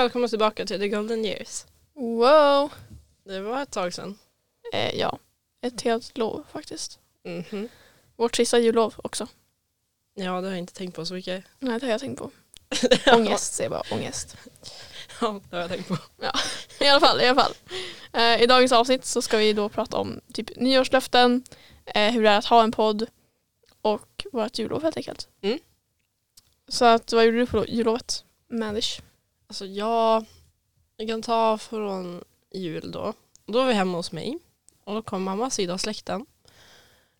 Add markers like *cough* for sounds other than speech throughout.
välkomna tillbaka till The Golden Years. Wow. Det var ett tag sedan. Eh, ja, ett helt lov faktiskt. Mhm. Vårt sista jullov också. Ja, det har jag inte tänkt på så mycket. Nej, det har jag tänkt på. *laughs* Ångest säger bara, ångest. Ja, det har jag tänkt på. I alla fall, i alla fall. Eh, I dagens avsnitt så ska vi då prata om typ nyårslöften, eh, hur det är att ha en podd och vårt jullov helt enkelt. Mm. Så att, vad gjorde du på jullovet? Mandish. Alltså jag, jag kan ta från jul då. Då var vi hemma hos mig. Och då kom mammas sida av släkten.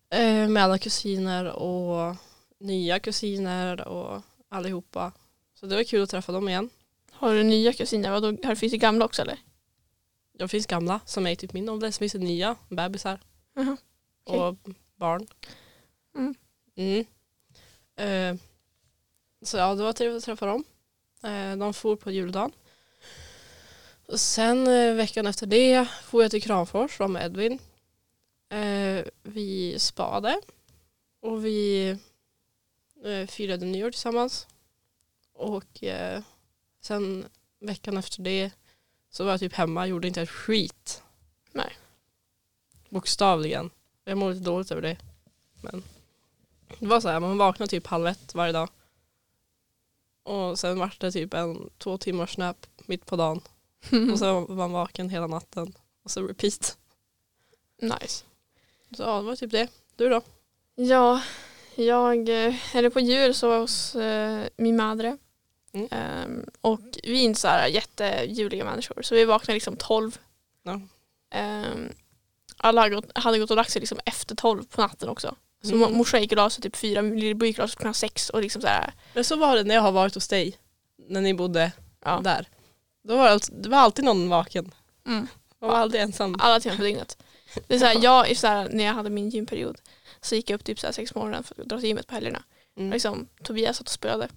Eh, med alla kusiner och nya kusiner och allihopa. Så det var kul att träffa dem igen. Har du nya kusiner? Vadå, här finns det gamla också eller? Det finns gamla som är typ min ålder. Så finns det nya bebisar Jaha, okej. och barn. Mm. Mm. Eh, så ja, det var trevligt att träffa dem. Eh, de for på juldagen. Och sen eh, veckan efter det for jag till Kramfors var med Edvin. Eh, vi spade och vi firade nyår tillsammans. Och sen veckan efter det så var jag typ hemma, gjorde inte ett skit. Nej. Bokstavligen. Jag mår lite dåligt över det. Men det var så här, man vaknade typ halv ett varje dag. Och sen var det typ en två timmars nap mitt på dagen. *laughs* Och sen var man vaken hela natten. Och så repeat. Nice. Så ja, det var typ det. Du då? Ja, jag, eh, eller på jul så var jag hos eh, min madre. Mm. Ehm, och vi är inte så här jättejuliga människor så vi vaknade liksom 12. Ja. Ehm, alla hade gått, hade gått och lagt sig liksom efter 12 på natten också. Så Mm. morsan gick och la sig typ fyra, min lillebror gick och la sig klockan sex och liksom så här, Men så var det när jag har varit hos dig. När ni bodde ja. där. Då var det, alltid, det var alltid någon vaken. Mm. Man var aldrig ensam. Alla timmar på dygnet. Det är så här, jag, så här, när jag hade min gymperiod så gick jag upp typ så här sex på morgonen för att dra till gymmet på helgerna. Mm. Liksom, Tobias satt och spelade.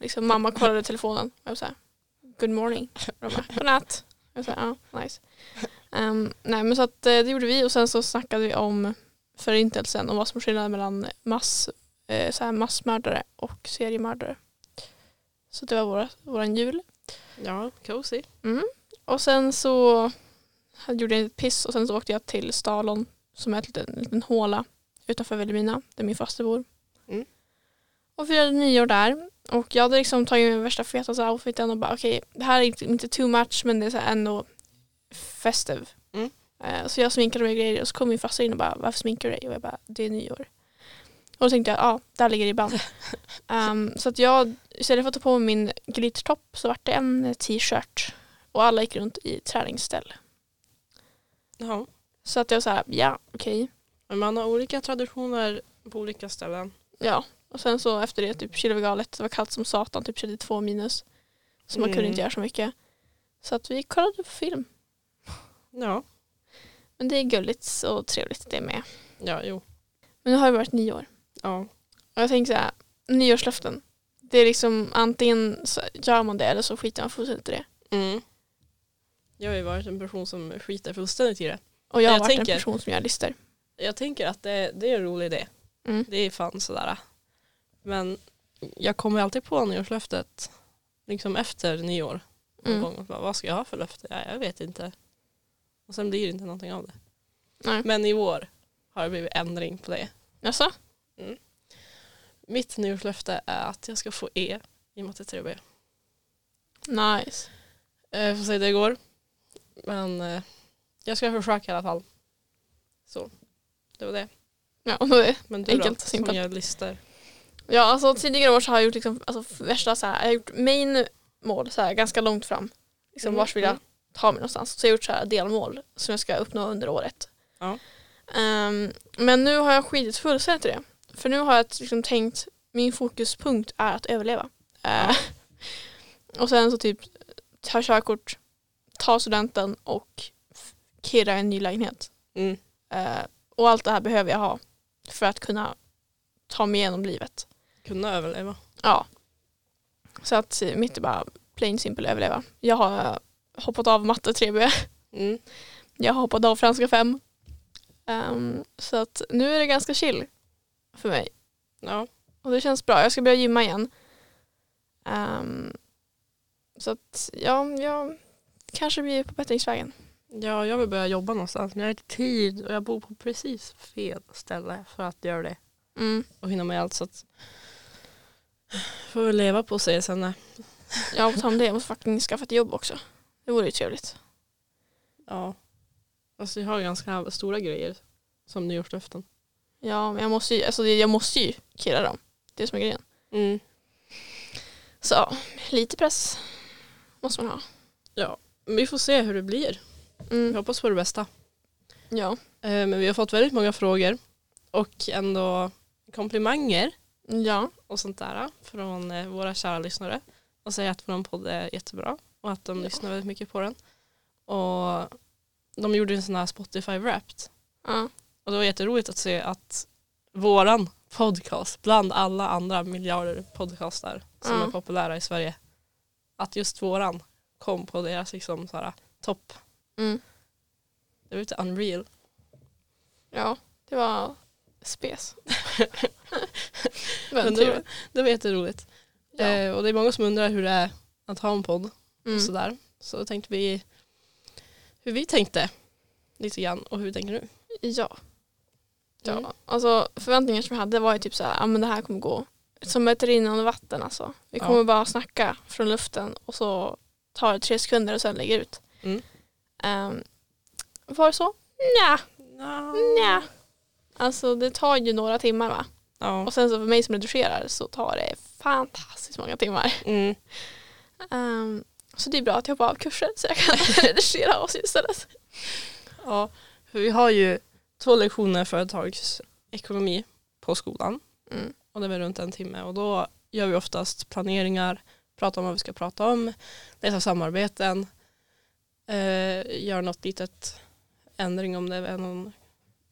Liksom, mamma kollade telefonen. Jag var såhär, good morning. Och de bara, godnatt. Jag var såhär, ja, nice. Um, nej men så att eh, det gjorde vi och sen så snackade vi om förintelsen och vad som är skillnaden mellan mass, eh, så här massmördare och seriemördare. Så det var våra, våran jul. Ja, cozy. Mm. Och sen så gjorde jag ett piss och sen så åkte jag till Stalon som är en liten, en liten håla utanför Vilhelmina där min faster bor. Mm. Och firade nyår där. Och jag hade liksom tagit min värsta fetaste outfiten och bara okej det här är inte, inte too much men det är så ändå festive. Mm. Eh, så jag sminkade mig och grejer och så kom min faster in och bara varför sminkar du dig? Och jag bara det är nyår. Och då tänkte jag ja där ligger ribban. um, *laughs* så att jag istället för att ta på mig min glittertopp så vart det en t-shirt. Och alla gick runt i träningsställ. Ja. Så att jag var så här, ja okej. Men man har olika traditioner på olika ställen. Ja. Och sen så efter det typ kylade vi galet. Det var kallt som satan, typ 32 minus. Så man kunde Mm. inte göra så mycket. Så att vi kollade på film. Ja. Men det är gulligt och trevligt det med. Ja, jo. Men nu har det varit nyår. Ja. Och jag tänker så här, nyårslöften. Det är liksom antingen så gör man det eller så skiter man fullständigt i det. Mm. Jag har ju varit en person som skiter fullständigt i det. Och jag har Jag varit tänker- en person som gör listor. Jag tänker att det, det är en rolig idé. Mm. Det är fan sådär. Men jag kommer alltid på nyårslöftet liksom efter nyår. Mm. gång. Bara, Vad ska jag ha för löfte? Ja, jag vet inte. Och sen blir det inte någonting av det. Nej. Men i år har det blivit ändring på det. Jaså? Mitt nyårslöfte är att jag ska få E i matte 3B. Nice. Eh, Jag får se hur det går. Men eh, jag ska försöka i alla fall. Så, det var det. Ja, då är Men du Enkelt, då, som simpelt. gör listor. Ja, alltså tidigare år så har jag gjort liksom, alltså, värsta så här, jag har gjort main mål så här, ganska långt fram. Liksom, Mm, Vars vill jag mm. Ta mig någonstans? Så jag har gjort så här delmål som jag ska uppnå under året. Ja. Ehm, men nu har jag skitit fullständigt i det. För nu har jag liksom tänkt, min fokuspunkt är att överleva. Eh, *laughs* och sen så typ ta körkort, ta studenten och kirra en ny lägenhet. Mm. Eh, och allt det här behöver jag ha för att kunna ta mig igenom livet. Kunna överleva. Ja. Så att mitt är bara plain simple överleva. Jag har hoppat av matte 3B. Mm. Jag har hoppat av franska 5. Ehm, så att nu är det ganska chill för mig. Ja. Och det känns bra. Jag ska börja gymma igen. Ehm, så att ja, jag kanske blir på bättringsvägen. Ja, jag vill börja jobba någonstans men jag har inte tid och jag bor på precis fel ställe för att göra det Mm. och hinna med allt så att får väl leva på sig sen. Jag tar om det. Jag måste faktiskt skaffa ett jobb också. Det vore ju trevligt. Ja. Alltså jag har ganska stora grejer som nyårslöften. Ja, men jag måste ju, alltså jag måste ju killa dem. Det är som är grejen. Mm. Så ja, lite press måste man ha. Men Vi får se hur det blir. Vi Mm. hoppas på det bästa. Ja. Eh, Men vi har fått väldigt många frågor och ändå komplimanger Ja. och sånt där från eh, våra kära lyssnare och säger att vår podd är jättebra och att de Ja. lyssnar väldigt mycket på den. Och de gjorde en sån här Spotify Wrapped ja. och det var jätteroligt att se att våran podcast bland alla andra miljarder podcastar som Ja. är populära i Sverige att just våran kom på deras liksom så här, topp. Mm. Det var lite unreal. Ja, det var spes. *laughs* Men det, var, det var jätteroligt. Ja. Eh, och det är många som undrar hur det är att ha en podd Mm. och sådär. Så tänkte vi hur vi tänkte lite grann och hur tänker nu. Ja. ja. Mm. Alltså förväntningar som jag hade var ju typ så här, ja men det här kommer gå som ett rinnande vatten alltså. Vi Ja. kommer bara snacka från luften och så tar det tre sekunder och sen lägger ut. Mm. Um, var det så? Nja, Ja. nja. Alltså det tar ju några timmar va? Ja. Och sen så för mig som redigerar så tar det fantastiskt många timmar. Mm. Ehm, så det är bra att jag hoppar av kurser så jag kan *laughs* redigera oss istället. ja. För vi har ju två lektioner företagsekonomi på skolan Mm. och det är väl runt en timme och då gör vi oftast planeringar, pratar om vad vi ska prata om, läsa samarbeten, eh, gör något litet ändring om det är någon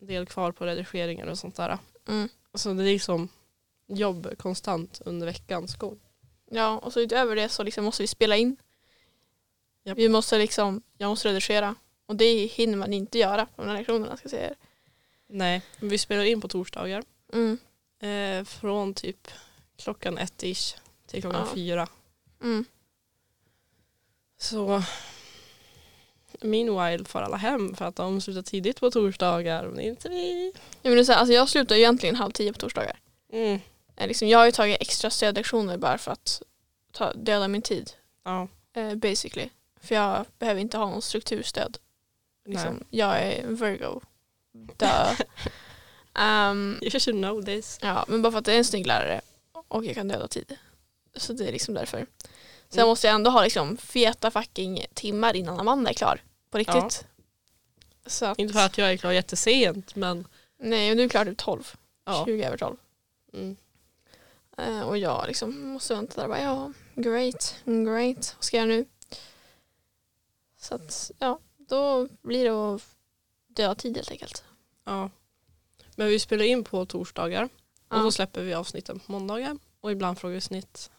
del kvar på redigeringen och sånt där. Mm. Så det är liksom jobb konstant under veckans gång. Ja, och så utöver det så liksom måste vi spela in. Japp. Vi måste liksom, jag måste redigera. Och det hinner man inte göra på de här lektionerna ska jag säga er. Nej, vi spelar in på torsdagar Mm. eh, från typ klockan ett ish till klockan Ja. fyra. Mm. Så meanwhile får alla hem för att de slutar tidigt på torsdagar men inte vi. Ja, men det är så här, alltså jag slutar egentligen halv tio på torsdagar. Mm. Eh, Liksom, jag har ju tagit extra stödlektioner bara för att ta, döda min tid. Ja, Eh, basically. För jag behöver inte ha någon strukturstöd. Liksom, jag är Virgo. Duh. um, *laughs* You should know this. Ja, men bara för att det är en snygg lärare och jag kan döda tid. Så det är liksom därför. Sen Mm. måste jag ändå ha liksom feta fucking timmar innan Amanda är klar. På riktigt. Så att, Inte för att jag är klar jättesent men Nej, och du är klar typ 12. ja. 20 över 12. Mm. Eh, och jag liksom måste vänta där och bara ja, great, great. Vad ska jag göra nu? Så att ja, då blir det att döda tid helt enkelt. ja. Men vi spelar in på torsdagar och Ja. då släpper vi avsnitten på måndagar och ibland frågeavsnitt,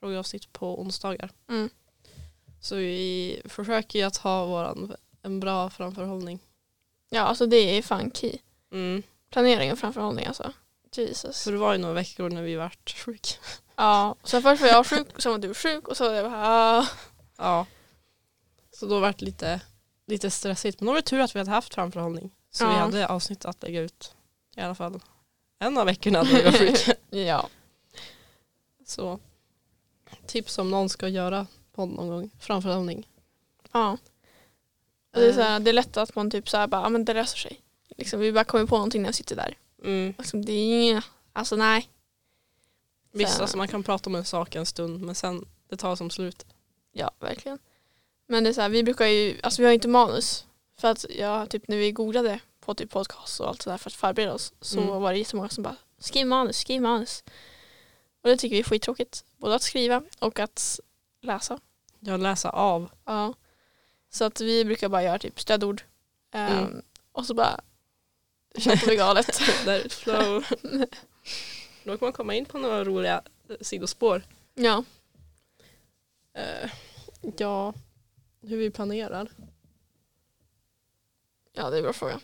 frågeavsnitt på onsdagar. Mm. Så vi försöker ju att ha våran, en bra framförhållning. Ja, alltså det är fan key. Mm. Planering och framförhållning alltså. Jesus. Så det var ju några veckor när vi vart sjuk. Ja, så först var jag sjuk sen var du sjuk och så var jag bara ah. Ja. Så då vart det lite, lite stressigt. Men då var det tur att vi hade haft framförhållning. Så vi Ja. hade avsnitt att lägga ut. I alla fall en av veckorna när vi var sjuka. *laughs* Ja. Så tips om någon ska göra podd någon gång. Framförhållning. ja. Och det, är så här, det är lätt att man typ så här bara, ja men det löser sig. Liksom, vi bara kommer på någonting när jag sitter där. Mm. Liksom, det är inga, alltså nej. Visst, Så- alltså man kan prata om en sak en stund men sen det tar som slut. Ja, verkligen. Men det är så här, vi brukar ju, alltså vi har inte manus. För att jag, typ när vi googlade på typ podcast och allt sådär för att förbereda oss så Mm. var det jättemånga som bara skriv manus, skriv manus. Och det tycker vi är skittråkigt. Både att skriva och att läsa. Jag läser av. Ja. Så att vi brukar bara göra typ stödord. Ehm, Mm. Och så bara köper vi galet. *laughs* Där flow. *laughs* Då kan man komma in på några roliga sidospår. ja. Eh, ja, hur vi planerar. ja, det är en bra fråga.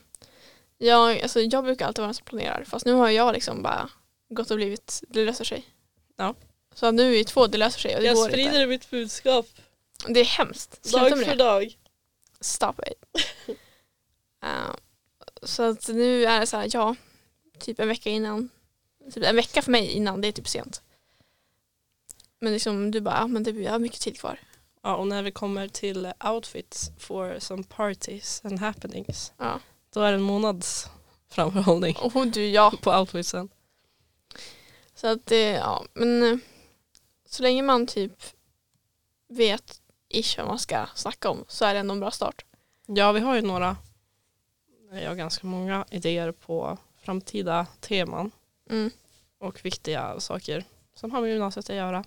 Jag, alltså, jag brukar alltid vara den som planerar. Fast nu har jag liksom bara gått och blivit det löser sig. Ja. Så nu är vi två, det löser sig och det går inte. mitt budskap Det är hemskt. Sluta med det. dag. Stop it. *laughs* uh, så att nu är det så här, ja, typ en vecka innan. Typ en vecka för mig innan, det är typ sent. Men liksom du bara, ja men det har mycket tid kvar. Ja, och när vi kommer till outfits for some parties and happenings Ja. då är det en månads framförhållning Och du, ja. på outfitsen. Så att det, ja, men eh, så länge man typ vet ish vad man ska snacka om så är det ändå en bra start. Ja, vi har ju några, jag har ganska många idéer på framtida teman Mm. och viktiga saker som har med gymnasiet att göra.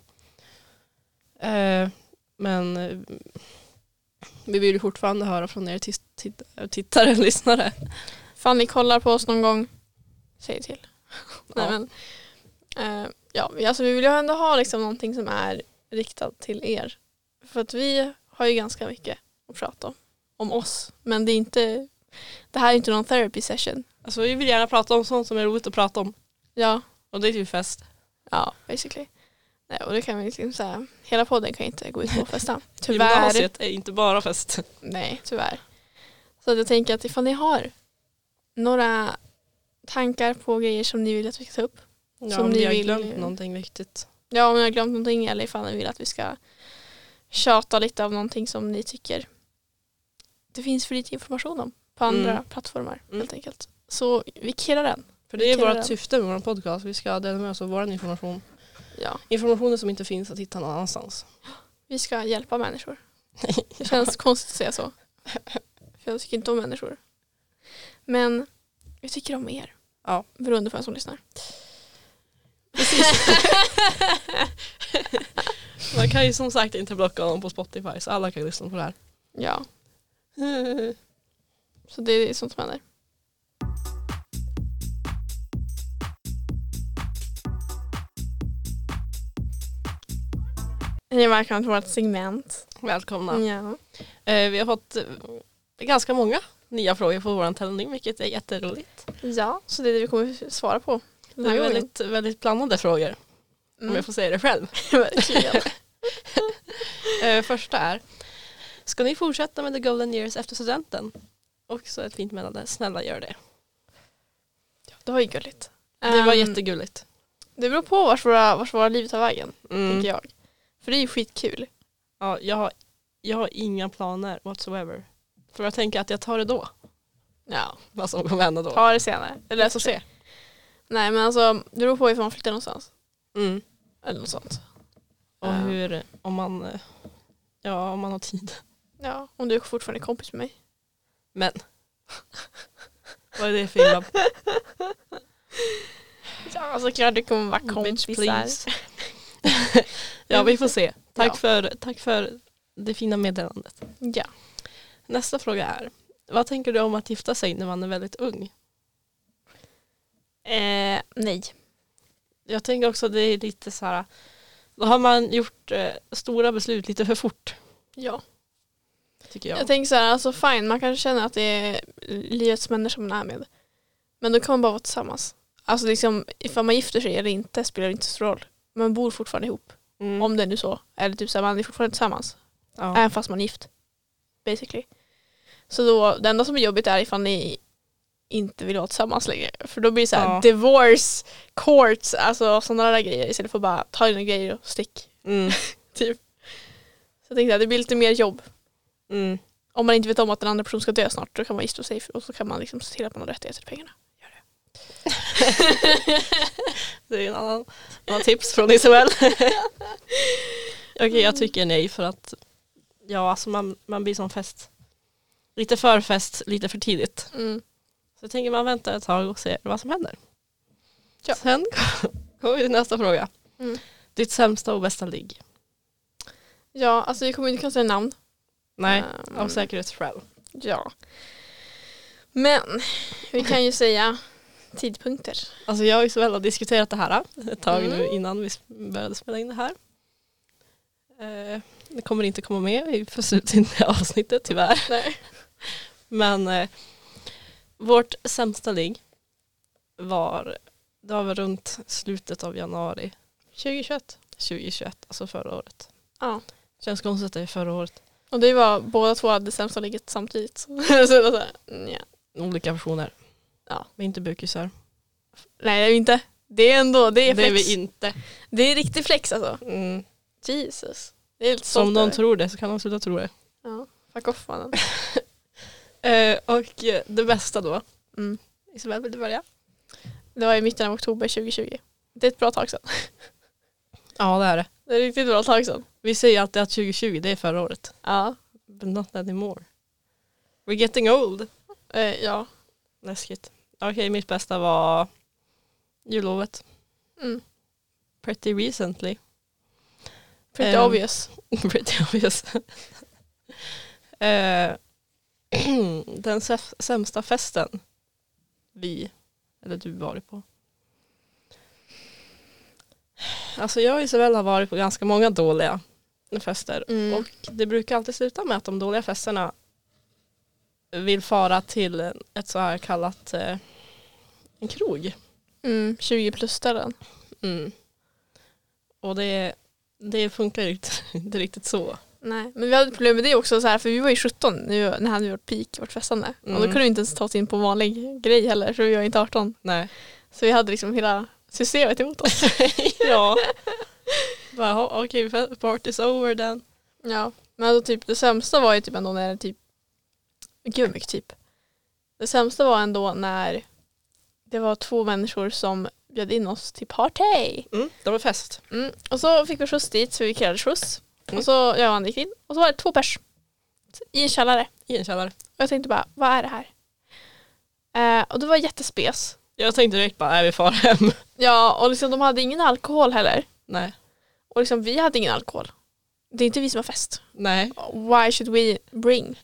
Eh, men eh, vi vill ju fortfarande höra från er tittare och *laughs* lyssnare. Fan ni kollar på oss någon gång, säg till. *laughs* Nej, Ja. men, eh, ja, vi- alltså, vi vill ju ändå ha liksom någonting som är riktat till er. För att vi har ju ganska mycket att prata om, om oss. Men det är inte, det här är inte någon therapy session. Alltså, vi vill gärna prata om sånt som är roligt att prata om Ja, och det är typ fest. ja basically. Nej, och det kan vi liksom säga, hela podden kan inte gå ut på festa. *laughs* Tyvärr. Gymnasiet är inte bara fest. Nej, tyvärr. Så att jag tänker att ifall ni har några tankar på grejer som ni vill att vi ska ta upp. Ja, Som om ni ni har vill- glömt någonting viktigt. Ja, om jag har glömt någonting eller ifall ni vill att vi ska tjata lite av någonting som ni tycker det finns för lite information om på andra Mm. plattformar Mm. helt enkelt. Så vi killar den. För det är vårt syfte med vår podcast. Vi ska dela med oss av vår information. Ja, Informationen som inte finns att hitta någon annanstans. vi ska hjälpa människor. *laughs* Det känns konstigt att säga så. För jag tycker inte om människor. Men jag tycker om er. Ja. Beroende på vem som lyssnar. *laughs* Man kan ju som sagt inte blocka dem på Spotify så alla kan lyssna på det här. Ja, *laughs* så det är sånt som händer. Hej och välkomna till vårt segment. Välkomna. Ja. Eh, vi har fått eh, ganska många nya frågor på vår tändning vilket är jätteroligt. ja, så det är det vi kommer svara på. Det är väldigt, väldigt blandade frågor om Mm. jag får säga det själv. *laughs* *laughs* Eh, första är Ska ni fortsätta med the golden years efter studenten? Också ett fint meddelande. Snälla gör det. Det var ju gulligt. Det var Ehm, jättegulligt. Det beror på vart våra, vart våra liv tar vägen, Mm. tänker jag. För det är ju skitkul. Ja, jag, har, jag har inga planer whatsoever. För jag tänker att jag tar det då. Ja, Vad som kommer hända då. ta det senare. Får sig. se. Nej men alltså, det beror på ifall man flyttar någonstans. Mm. Eller något sånt. Och hur, om man, ja, om man har tid. Ja, om du är fortfarande kompis med mig. Men. *laughs* Vad är det för illa? *laughs* Ja, såklart du kommer vara Bitch, kompisar. please. *laughs* *laughs* ja, vi får se. Tack, Ja. för, tack för det fina meddelandet. Ja. Nästa fråga är. Vad tänker du om att gifta sig när man är väldigt ung? Eh, nej. Jag tänker också det är lite så här. Då har man gjort eh, stora beslut lite för fort. Ja. Tycker jag. Jag tänker så här, alltså fine, man kanske känner att det är livets människor man är med. Men då kan man bara vara tillsammans. Alltså liksom, ifall man gifter sig eller inte spelar inte så stor roll. Man bor fortfarande ihop. Mm. Om det är nu så. Eller typ så här, man är fortfarande tillsammans. ja. Även fast man är gift. Basically. Så då, det enda som är jobbigt är ifall ni inte vill vara tillsammans längre. För då blir det så här Ja. divorce, courts, alltså sådana där grejer. Istället för att bara ta dina grejer och stick. Mm. *laughs* Typ. Så jag tänkte att det blir lite mer jobb. Mm. Om man inte vet om att den andra personen ska dö snart, då kan man gifta sig och så kan man liksom se till att man har rättigheter till pengarna. *laughs* Det är en annan, annan tips från Isabel. Okej, jag tycker nej för att ja, alltså man, man blir som fest. Lite för fest, lite för tidigt. Mm. Så jag tänker man väntar ett tag och ser vad som händer. Ja. Sen kommer vi till nästa fråga. Mm. Ditt sämsta och bästa ligg? Ja, alltså vi kommer inte kunna säga namn. Nej, Ehm, av säkerhetsskäl. Ja. Men vi kan ju säga tidpunkter. Alltså jag och Isabella har diskuterat det här ett tag nu Mm. innan vi började spela in det här. Eh, det kommer inte komma med i för slutgiltiga *laughs* avsnittet tyvärr. *laughs* Nej. Men eh, vårt sämsta ligg var det var väl runt slutet av januari 2021. 2021, alltså förra året. Ja. Känns konstigt att det är förra året. Och det var båda två hade sämsta ligget samtidigt. *laughs* så så här, nja. Olika personer. Ja. Men inte bukisar. Nej det är vi inte. Det är ändå, det är Det är flex. vi inte. Det är riktig flex alltså. Mm. Jesus. Det är lite Så om stolt någon tror det så kan de sluta tro det. Ja, fuck off mannen. *laughs* Eh, och eh, det bästa då? Mm. Isabel, vill du börja? Det var i mitten av oktober 2020. Det är ett bra tag sedan. *laughs* Ja det är det. Det är ett riktigt bra tag sedan. Vi säger alltid att 2020 det är förra året. Ja. But not anymore. We're getting old. Eh, ja. Läskigt. Okej, mitt bästa var jullovet. Mm. Pretty recently. Pretty Ehm, obvious. *laughs* Pretty obvious. *laughs* Eh, *clears throat* den sämsta festen vi, eller du varit på. Alltså jag och Isabella har varit på ganska många dåliga fester. Mm. Och det brukar alltid sluta med att de dåliga festerna vill fara till ett så här kallat eh, en krog. Mm, 20 plus ställen. Mm. Och det, det funkar inte, *laughs* inte riktigt så. Nej, men vi hade problem med det också så här, för vi var ju 17 nu, när hade vi vårt peak, vårt festande. Och då Mm. kunde vi inte ens ta oss in på vanlig grej heller för vi var inte 18. Nej. Så vi hade liksom hela systemet emot oss. *laughs* ja. *laughs* Bara, "Ja, Okej, okay, party's over then. ja. Men alltså typ det sämsta var ju typ ändå när typ, gud mycket typ. Det sämsta var ändå när det var två människor som bjöd in oss till party. Mm, det var fest. Mm. Och så fick vi skjuts dit så vi kallade skjuts. Mm. Och så jag och han gick in och så var det två pers i en källare. I en källare. Och jag tänkte bara, vad är det här? Eh, och det var jättespes. Jag tänkte direkt bara, är vi far hem? *laughs* Ja, och liksom, de hade ingen alkohol heller. Nej. Och liksom, vi hade ingen alkohol. Det är inte vi som har fest. Nej. Why should we bring?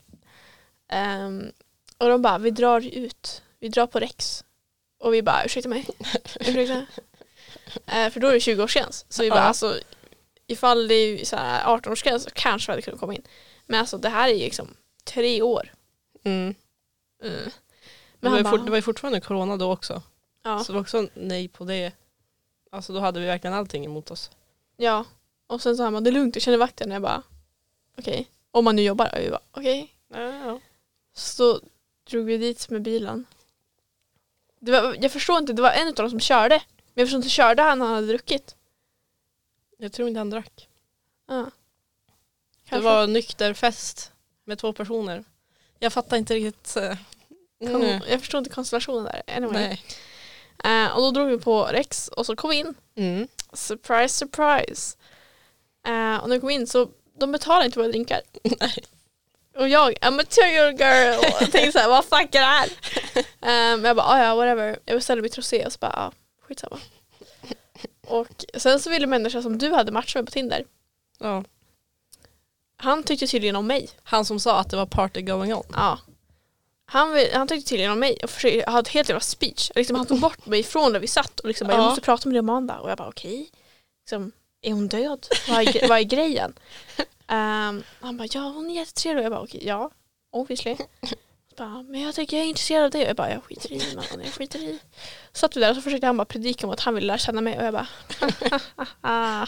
Ehm, och de bara, vi drar ut. Vi drar på Rex. Och vi bara, ursäkta mig. ursäkta. Eh, för då är det 20-årsgräns. Så vi bara, Ja. alltså ifall det är så här 18-årsgräns så kanske vi hade kunnat komma in. Men alltså det här är ju liksom tre år. Mm. Mm. Det, Men var han fort, bara, det var ju fortfarande corona då också. ja, Så det var också nej på det. Alltså då hade vi verkligen allting emot oss. ja. Och sen sa han det är lugnt, jag känner vakten. Jag bara, okej. Om man nu jobbar. Och vi bara, okej. Ja, ja. Så drog vi dit med bilen. Det var, jag förstår inte, det var en av dem som körde. Men jag förstår inte, körde han när han hade druckit? Jag tror inte han drack. Ja. Det Kanske. var nykter fest med två personer. Jag fattar inte riktigt. eh, Kon-. Jag förstår inte konstellationen där. Anyway. Nej. Eh, och då drog vi på Rex och så kom vi in. Mm. Surprise, surprise. Eh, och när vi kom in så de betalade inte våra drinkar. *laughs* Nej. Och jag, a material girl, tänkte såhär, vad fuck är det här? *laughs* Men jag bara, ah, ja whatever. Jag beställde mitt rosé och så bara, ah, skitsamma. Och sen så ville människor som du hade matchat med på Tinder, Ja. han tyckte tydligen om mig. Han som sa att det var party going on. Ja. Han, vill, han tyckte tydligen om mig och försökte, hade ett helt jävla speech. Liksom, han tog bort mig från där vi satt och liksom bara, jag Ja. måste prata med dig Amanda. Och jag bara okej. Liksom, är hon död? Vad är, vad är grejen? Ehm, han bara ja hon är jättetrevlig. Jag bara okej ja, obviously. Bara, men jag tycker jag är intresserad av dig. Och jag bara jag skiter i man, jag skiter i. Så satt vi där och så försökte han bara predika om att han ville lära känna mig och jag bara. *laughs*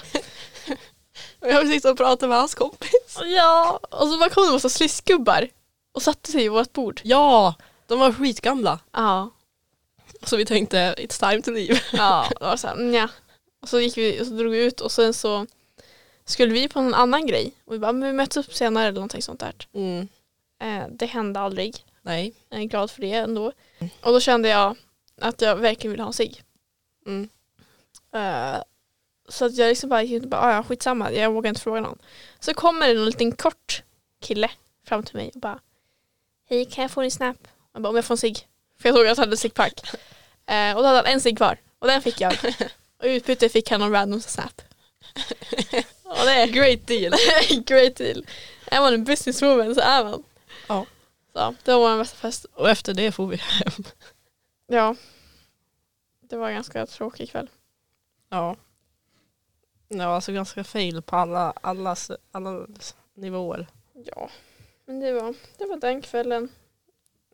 Och jag sitta och prata med hans kompis. ja. Och så bara kom det en massa sliskgubbar och satte sig i vårt bord. Ja, de var skitgamla. Ja. Så vi tänkte, it's time to leave. Ja, det var så här, nja. Och så gick vi och så drog vi ut och sen så skulle vi på en annan grej och vi bara, men vi möts upp senare eller någonting sånt där. Mm. Eh, det hände aldrig. Nej. Jag är glad för det ändå. Och då kände jag att jag verkligen ville ha en cigg. Mm. Eh, så att jag liksom bara gick ut och bara, "Ah, ja skitsamma, jag vågar inte fråga någon. Så kommer det en liten kort kille fram till mig och bara, hej kan jag få din snap? Jag bara, om jag får en cigg. För jag såg att han hade en ciggpack. Eh, och då hade han en cigg kvar. Och den fick jag. *laughs* Och i utbyte fick han någon random snap. Och det är Great deal. *laughs* great deal. Är man en businesswoman så är man. Ja. Så det var vår bästa fest. Och efter det får vi hem. Ja. Det var en ganska tråkig kväll. Ja. Ja, alltså ganska fail på alla, alla, alla nivåer. Ja. Men det var, det var den kvällen.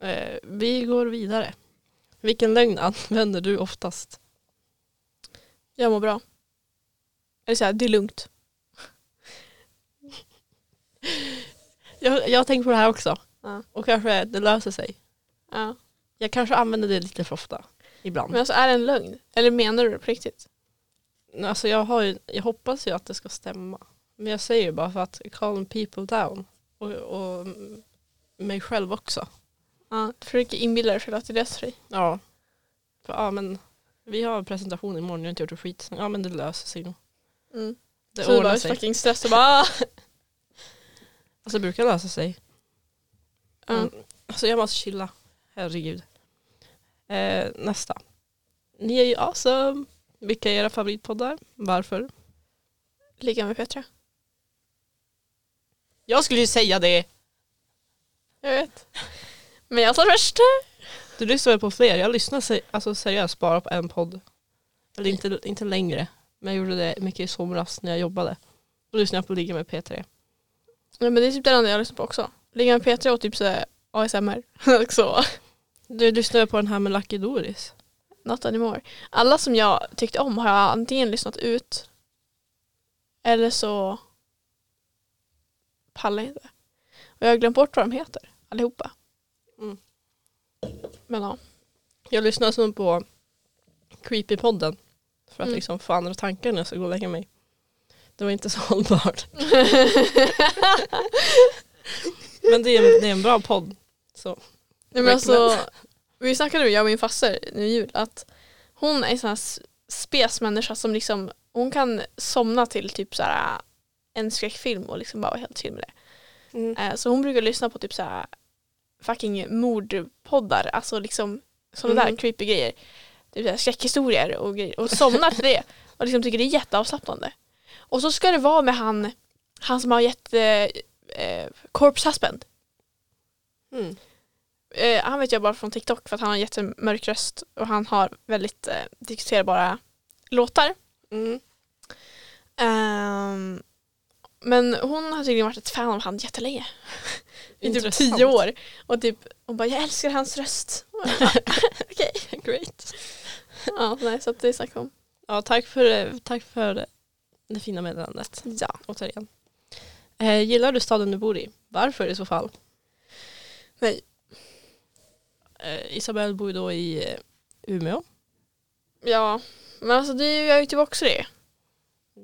Eh, vi går vidare. Vilken lögn använder du oftast? Jag mår bra. Eller såhär, det är lugnt. Jag, jag har tänkt på det här också. Ja. Och kanske det löser sig. Ja. Jag kanske använder det lite för ofta. Ibland. Men alltså är det en lögn? Eller menar du det på riktigt? Alltså jag, har ju, jag hoppas ju att det ska stämma. Men jag säger ju bara för att calm people down. Och, och mig själv också. Ja, du försöker inbilla dig själv att det löser sig. Ja. För, ja men vi har en presentation imorgon, jag har inte gjort ett skit. Ja men det löser sig nog. Mm. Det så du bara sig. fucking stress och bara *laughs* ah! Alltså det brukar lösa sig. Ja. Mm. Alltså jag måste chilla. Herregud. Eh, nästa. Ni är ju awesome. Vilka är era favoritpoddar? Varför? Ligga med Petra. Jag skulle ju säga det. Jag vet. Men jag tar först. Du lyssnar väl på fler? Jag lyssnar se- alltså seriöst bara på en podd. Eller inte, inte längre. Men jag gjorde det mycket i somras när jag jobbade. Då lyssnade jag på Ligga med P3. Nej, men det är typ det enda jag lyssnar på också. Ligga med Petra och typ så här ASMR. *laughs* så. Du lyssnade på den här med Lucky Doris. Not anymore. Alla som jag tyckte om har jag antingen lyssnat ut eller så pallar jag inte. Och jag har glömt bort vad de heter allihopa. Mm. Men ja. Jag lyssnade som på Creepy-podden. För att Mm. liksom få andra tankar när jag ska gå och lägga mig. Det var inte så hållbart. *laughs* Men det är, en- det är en bra podd. Så. Nej, men alltså, vi snackade jag och min faster nu i jul att hon är en sån här spesmänniska som liksom hon kan somna till typ så här en skräckfilm och liksom bara vara helt chill med det. Mm. Eh, Så hon brukar lyssna på typ så här fucking mordpoddar, alltså liksom sådana där Mm. creepy grejer. Typ så här skräckhistorier och grejer och somnar till det och liksom tycker det är jätteavslappnande. Och så ska det vara med han, han som har gett eh, eh, Corpse Husband. Mm. Eh, han vet jag bara från TikTok för att han har en jättemörk röst och han har väldigt eh, diskuterbara låtar. Mm. Ehm, men hon har tydligen varit ett fan av han jättelänge. *laughs* I typ tio år. Och typ, hon bara jag älskar hans röst. *laughs* Okej. Great. Ja, nej, så att det snackar om. Ja, tack för, tack för det fina meddelandet. Ja. Återigen. Eh, gillar du staden du bor i? Varför i så fall? Nej. Eh, Isabelle bor ju då i eh, Umeå. Ja, men alltså det gör ju typ också det.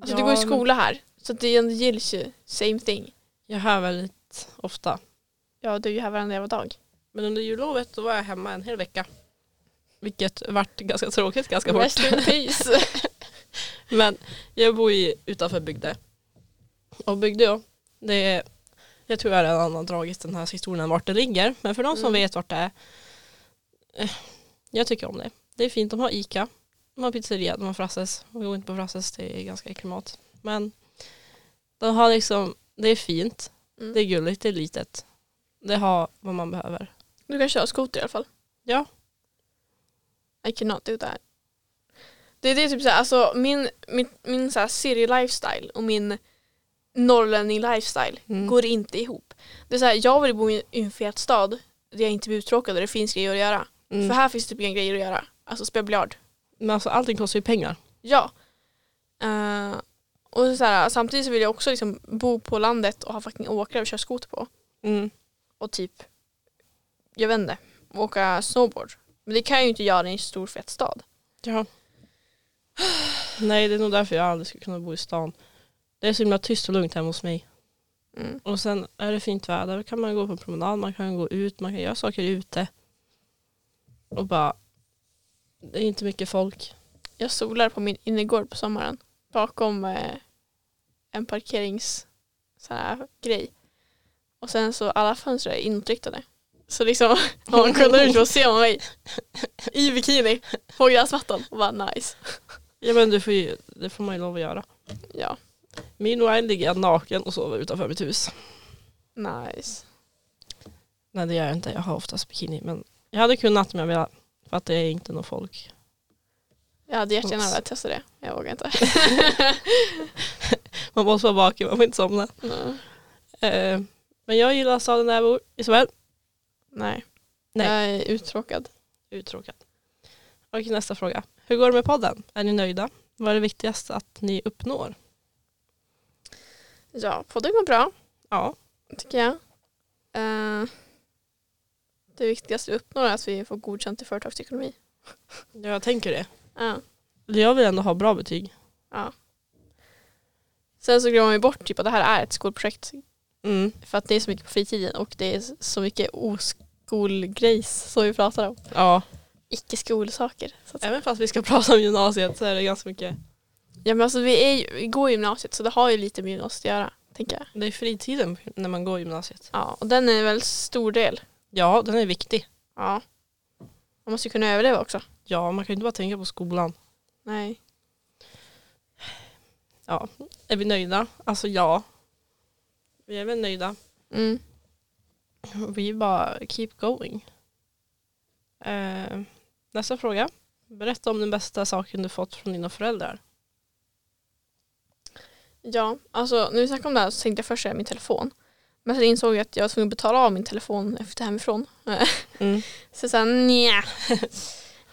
Alltså du går i skola här. Så det gills ju. Same thing. Jag hör väldigt ofta. Ja, du är ju här varenda jävla dag. Men under jullovet då var jag hemma en hel vecka. Vilket vart ganska tråkigt ganska Rest fort. in peace. *laughs* Men jag bor ju utanför Bygde. Och Bygde det är, jag tror jag redan har dragit den här historien vart det ligger. Men för de som Mm. vet vart det är. Eh, jag tycker om det. Det är fint, de har Ica. De har pizzeria, de har Frasses. Jag går inte på Frasses, det är ganska äcklig mat. Men de har liksom, det är fint. Mm. Det är gulligt, det är litet. Det har vad man behöver. Du kan köra skoter i alla fall. Ja. I cannot do that. Det är det typ såhär, alltså min, min, min såhär city lifestyle och min norrlänning lifestyle Mm. går inte ihop. Det är såhär, jag vill bo i en fet stad där jag inte blir uttråkad och det finns grejer att göra. Mm. För här finns det typ inga grejer att göra. Alltså spela biljard. Men alltså allting kostar ju pengar. Ja. Eh, och så här, samtidigt så vill jag också liksom bo på landet och ha fucking åkrar att köra skoter på. Mm. Och typ, jag vet inte, åka snowboard. Men det kan jag ju inte göra i en stor fet stad. Ja. *sighs* Nej, det är nog därför jag aldrig skulle kunna bo i stan. Det är så himla tyst och lugnt hemma hos mig. Mm. Och sen är det fint väder, då kan man gå på promenad, man kan gå ut, man kan göra saker ute. Och bara, det är inte mycket folk. Jag solar på min innergård på sommaren. Bakom eh, en parkerings så här, grej. Och sen så alla fönster är inåtriktade. Så liksom om man kollar ut så ser man mig i bikini på gräsmattan och bara nice. Ja men du får ju, det får man ju lov att göra. Ja, Meanwhile ligger jag naken och sover utanför mitt hus. nice. Nej det gör jag inte, jag har oftast bikini. Men jag hade kunnat om jag velat. För att det är inte någon folk. Jag hade jättegärna velat testa det. Jag vågar inte. *laughs* Man måste vara vaken, man får inte somna. Nej. Eh, men jag gillar staden där jag bor, Isabel. Nej. Nej. Jag är uttråkad. Uttråkad. Och nästa fråga. Hur går det med podden? Är ni nöjda? Vad är det viktigaste att ni uppnår? Ja, podden går bra Ja, tycker jag. Eh, det viktigaste vi uppnår är att vi får godkänt i företagsekonomi. jag tänker det. Ja. Jag vill ändå ha bra betyg. ja. Sen så glömmer vi bort typ att det här är ett skolprojekt. Mm. För att det är så mycket på fritiden och det är så mycket oskolgrejs som vi pratar om. Ja, Icke-skolsaker. Även fast vi ska *laughs* prata om gymnasiet så är det ganska mycket. ja, men alltså, vi, är ju, vi går i gymnasiet så det har ju lite med gymnasiet att göra. Tänker jag. Det är fritiden när man går gymnasiet. Ja, och den är en väldigt stor del. Ja, den är viktig. Ja. Man måste ju kunna överleva också. Ja, man kan ju inte bara tänka på skolan. Nej. Ja, är vi nöjda? Alltså ja. Vi är väl nöjda. Mm. Vi bara keep going. Eh, nästa fråga. Berätta om den bästa saken du fått från dina föräldrar. Ja, alltså när vi snackade om det här så tänkte jag först säga min telefon. Men sen insåg jag att jag var tvungen att betala av min telefon efter hemifrån. Mm. *laughs* Så jag sa nja.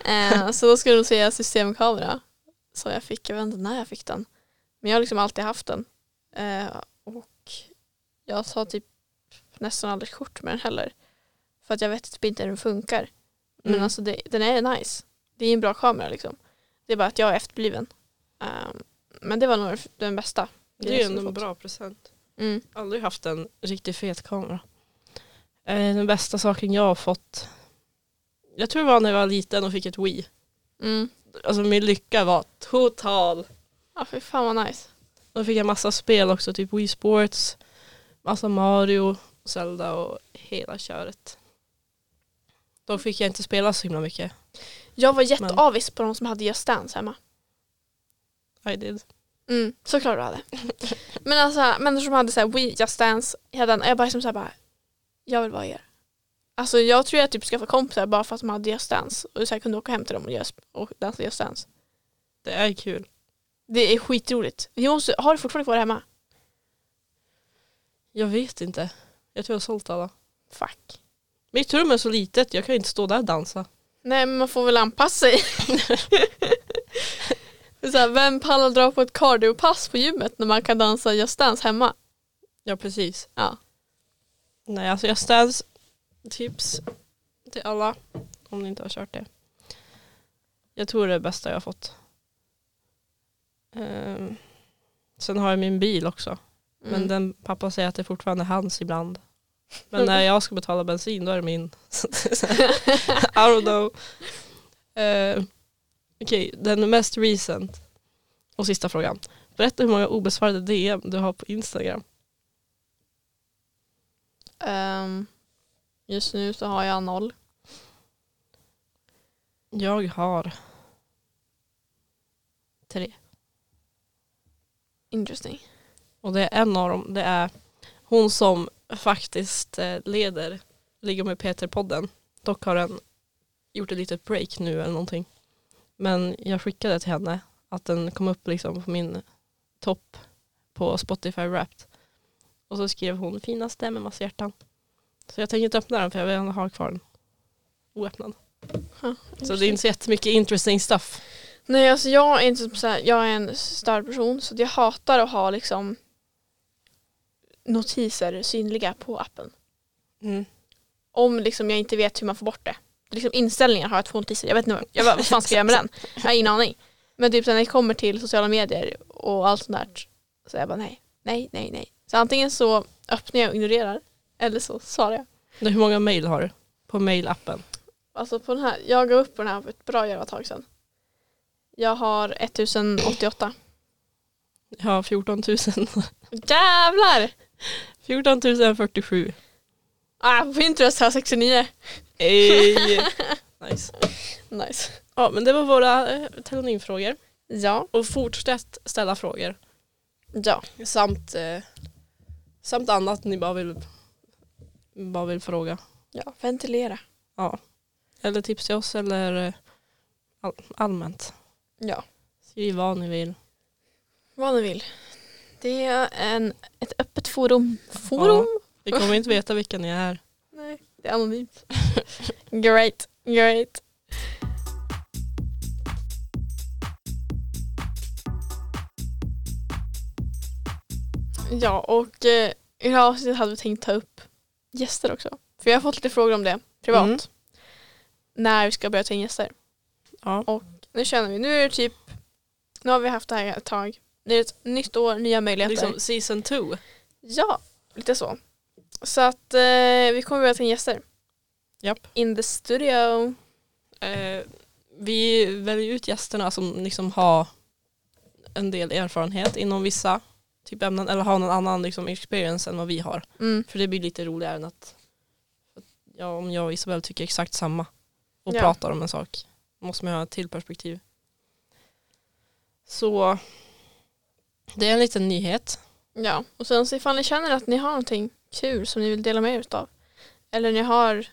eh, så då skulle de säga systemkamera. Så jag fick, jag vet inte när jag fick den. Men jag har liksom alltid haft den. Eh, och jag tar typ nästan aldrig kort med den heller. För att jag vet typ inte hur den funkar. Men Mm. alltså det, den är nice. Det är en bra kamera liksom. Det är bara att jag är efterbliven. Um, men det var nog den bästa. Det är ändå en bra present. Mm. Aldrig haft en riktigt fet kamera. Eh, den bästa saken jag har fått. Jag tror det var när jag var liten och fick ett Wii. Mm. Alltså min lycka var total. Ja, fy fan vad nice. Då fick jag massa spel också, typ Wii Sports, massa Mario, Zelda och hela köret. Då fick jag inte spela så himla mycket. Jag var jätteavis på de som hade Just Dance hemma. I did. Mm, såklart du hade. *laughs* men alltså människor som hade så här, Wii Just Dance, hade, jag bara liksom så här, bara, jag vill vara er. Alltså jag tror jag typ skaffade kompisar bara för att de hade Just Dance och så här, kunde åka hem till dem och, just, och dansa Just Dance. Det är kul. Det är skitroligt. Vi måste, har du fortfarande kvar det hemma? Jag vet inte. Jag tror jag har sålt alla. Fuck. Mitt rum är så litet, jag kan inte stå där och dansa. Nej men man får väl anpassa sig. *laughs* så här, vem pallar dra på ett cardiopass på gymmet när man kan dansa Just Dance hemma? Ja precis. Ja. Nej alltså jag stans tips till alla om ni inte har kört det. Jag tror det är det bästa jag har fått. Ehm, sen har jag min bil också. Men Mm. den, pappa säger att det fortfarande är hans ibland. Men när jag ska betala bensin då är det min. *laughs* I don't know. Uh, Okej, den mest recent och sista frågan. Berätta hur många obesvarade DM du har på Instagram. Ehm, just nu så har jag noll. Jag har tre. Interesting. Och det är en av dem, det är hon som faktiskt eh, leder Ligga med Peter-podden. Dock har den gjort ett litet break nu eller någonting. Men jag skickade till henne att den kom upp liksom på min topp på Spotify Wrapped. Och så skrev hon finaste med massa hjärtan. Så jag tänker inte öppna den för jag vill ha kvar den oöppnad. Huh, Så det är inte så jättemycket interesting stuff. Nej alltså jag är inte så här, jag är en störd person så jag hatar att ha liksom notiser synliga på appen. Mm. Om liksom jag inte vet hur man får bort det. Liksom inställningar har jag två notiser, jag vet inte jag bara, vad fan ska jag göra med den? *laughs* Jag har ingen aning. Men typ när det kommer till sociala medier och allt sånt där så är jag bara nej, nej, nej, nej. Så antingen så öppnar jag och ignorerar eller så svarar jag. Hur många mail har du på mailappen? Alltså på den här, jag gav upp på den här för ett bra jävla tag sedan. Jag har 1088. Jag har 14 000. Jävlar! 14 047. Ah, på Pinterest har jag 69. Ey. Nice. Nice. Ja men det var våra eh. Ja. Och fortsätt ställa frågor. Ja. Samt, eh, samt annat ni bara vill, bara vill fråga. ja. Ventilera. Eller tips till oss eller eh, all, allmänt. Ja. Skriv vad ni vill. Vad ni vill. Det är en, ett öppet forum. Forum? Ja, vi kommer inte veta vilka ni är. Nej, det är anonymt. *laughs* great, great. Ja, och eh, i det här avsnittet hade vi tänkt ta upp gäster också. För jag har fått lite frågor om det privat. Mm. När vi ska börja ta in gäster. Ja. Och nu känner vi, nu är det typ, nu har vi haft det här ett tag. Nu är ett nytt år, nya möjligheter. Liksom season two. Ja, lite så. Så att eh, vi kommer börja ta in gäster. Japp. In the studio. Eh, vi väljer ut gästerna som liksom har en del erfarenhet inom vissa typ ämnen eller har någon annan liksom experience än vad vi har. Mm. För det blir lite roligare än att ja, om jag och Isabel tycker exakt samma och Ja. pratar om en sak måste man ha ett till perspektiv. Så det är en liten nyhet. Ja, och sen så ifall ni känner att ni har någonting kul som ni vill dela med er utav. Eller ni har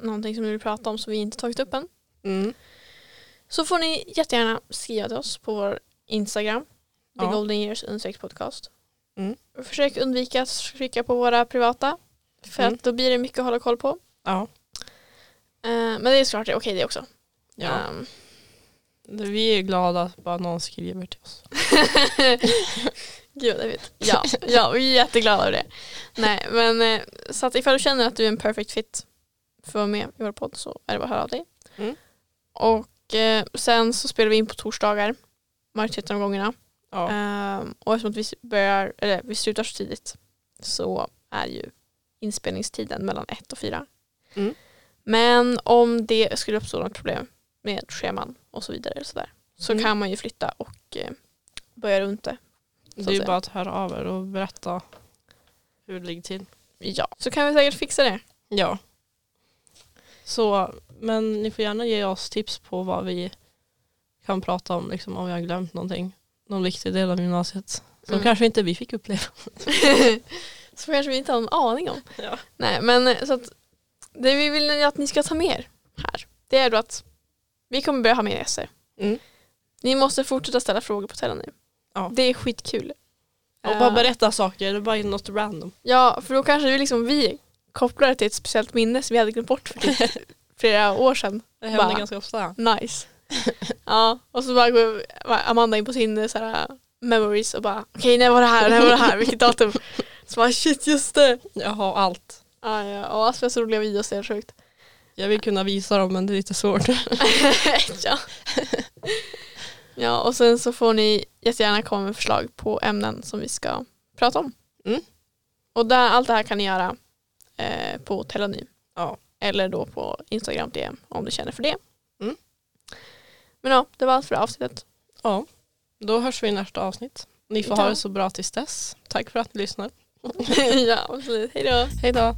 någonting som ni vill prata om som vi inte tagit upp än. Mm. Så får ni jättegärna skriva till oss på vår Instagram. The Ja. Golden Years podcast. Mm. Försök undvika att skicka på våra privata. För Mm. att då blir det mycket att hålla koll på. Ja. Eh, men det är såklart okej det också. ja. Ehm, Vi är glada att bara någon skriver till oss. *laughs* Gud vad fint. Ja, *laughs* ja, vi är jätteglada över det. Nej, men eh, så att ifall du känner att du är en perfect fit för att vara med i vår podd så är det bara att höra av dig. Mm. Och eh, sen så spelar vi in på torsdagar majoriteten av gångerna. Ja. Ehm, och eftersom att vi börjar, eller vi slutar så tidigt så är ju inspelningstiden mellan ett och fyra. Mm. Men om det skulle uppstå något problem med scheman och så vidare så, där, så Mm. kan man ju flytta och eh, börja runt det. Det är ju bara att höra av er och berätta hur det ligger till. Ja, så kan vi säkert fixa det. Ja. Så, men ni får gärna ge oss tips på vad vi kan prata om, liksom, om vi har glömt någonting. Någon viktig del av gymnasiet. Som Mm. kanske inte vi fick uppleva. *laughs* så kanske vi inte har någon aning om. Ja. Nej, men eh, så att det vi vill att ni ska ta med er här, det är då att vi kommer börja ha mer gäster. Mm. Ni måste fortsätta ställa frågor på Tella nu. Ja. Det är skitkul. Och bara Eh, berätta saker, det är bara något random. Ja, för då kanske vi liksom vi kopplar det till ett speciellt minne som vi hade glömt bort för typ *laughs* flera år sedan. Det händer Bara- ganska ofta. Nice. *laughs* ja, och så bara går Amanda in på sin eh, så här, memories och bara okej när var det här, när var det här, vilket datum? *laughs* Så bara shit just det. Jag har allt. Ja, ja, och så roliga videos, är sjukt. Jag vill kunna visa dem men det är lite svårt. ja. Ja, och sen så får ni jättegärna komma med förslag på ämnen som vi ska prata om. Mm. Och där, allt det här kan ni göra eh, på Telonym. Ja. Eller då på Instagram DM om du känner för det. Mm. Men ja, det var allt för avsnittet. Ja, då hörs vi i nästa avsnitt. Ni får Ja. ha det så bra tills dess. Tack för att ni lyssnar. *laughs* ja, absolut. Hej då. Hej då.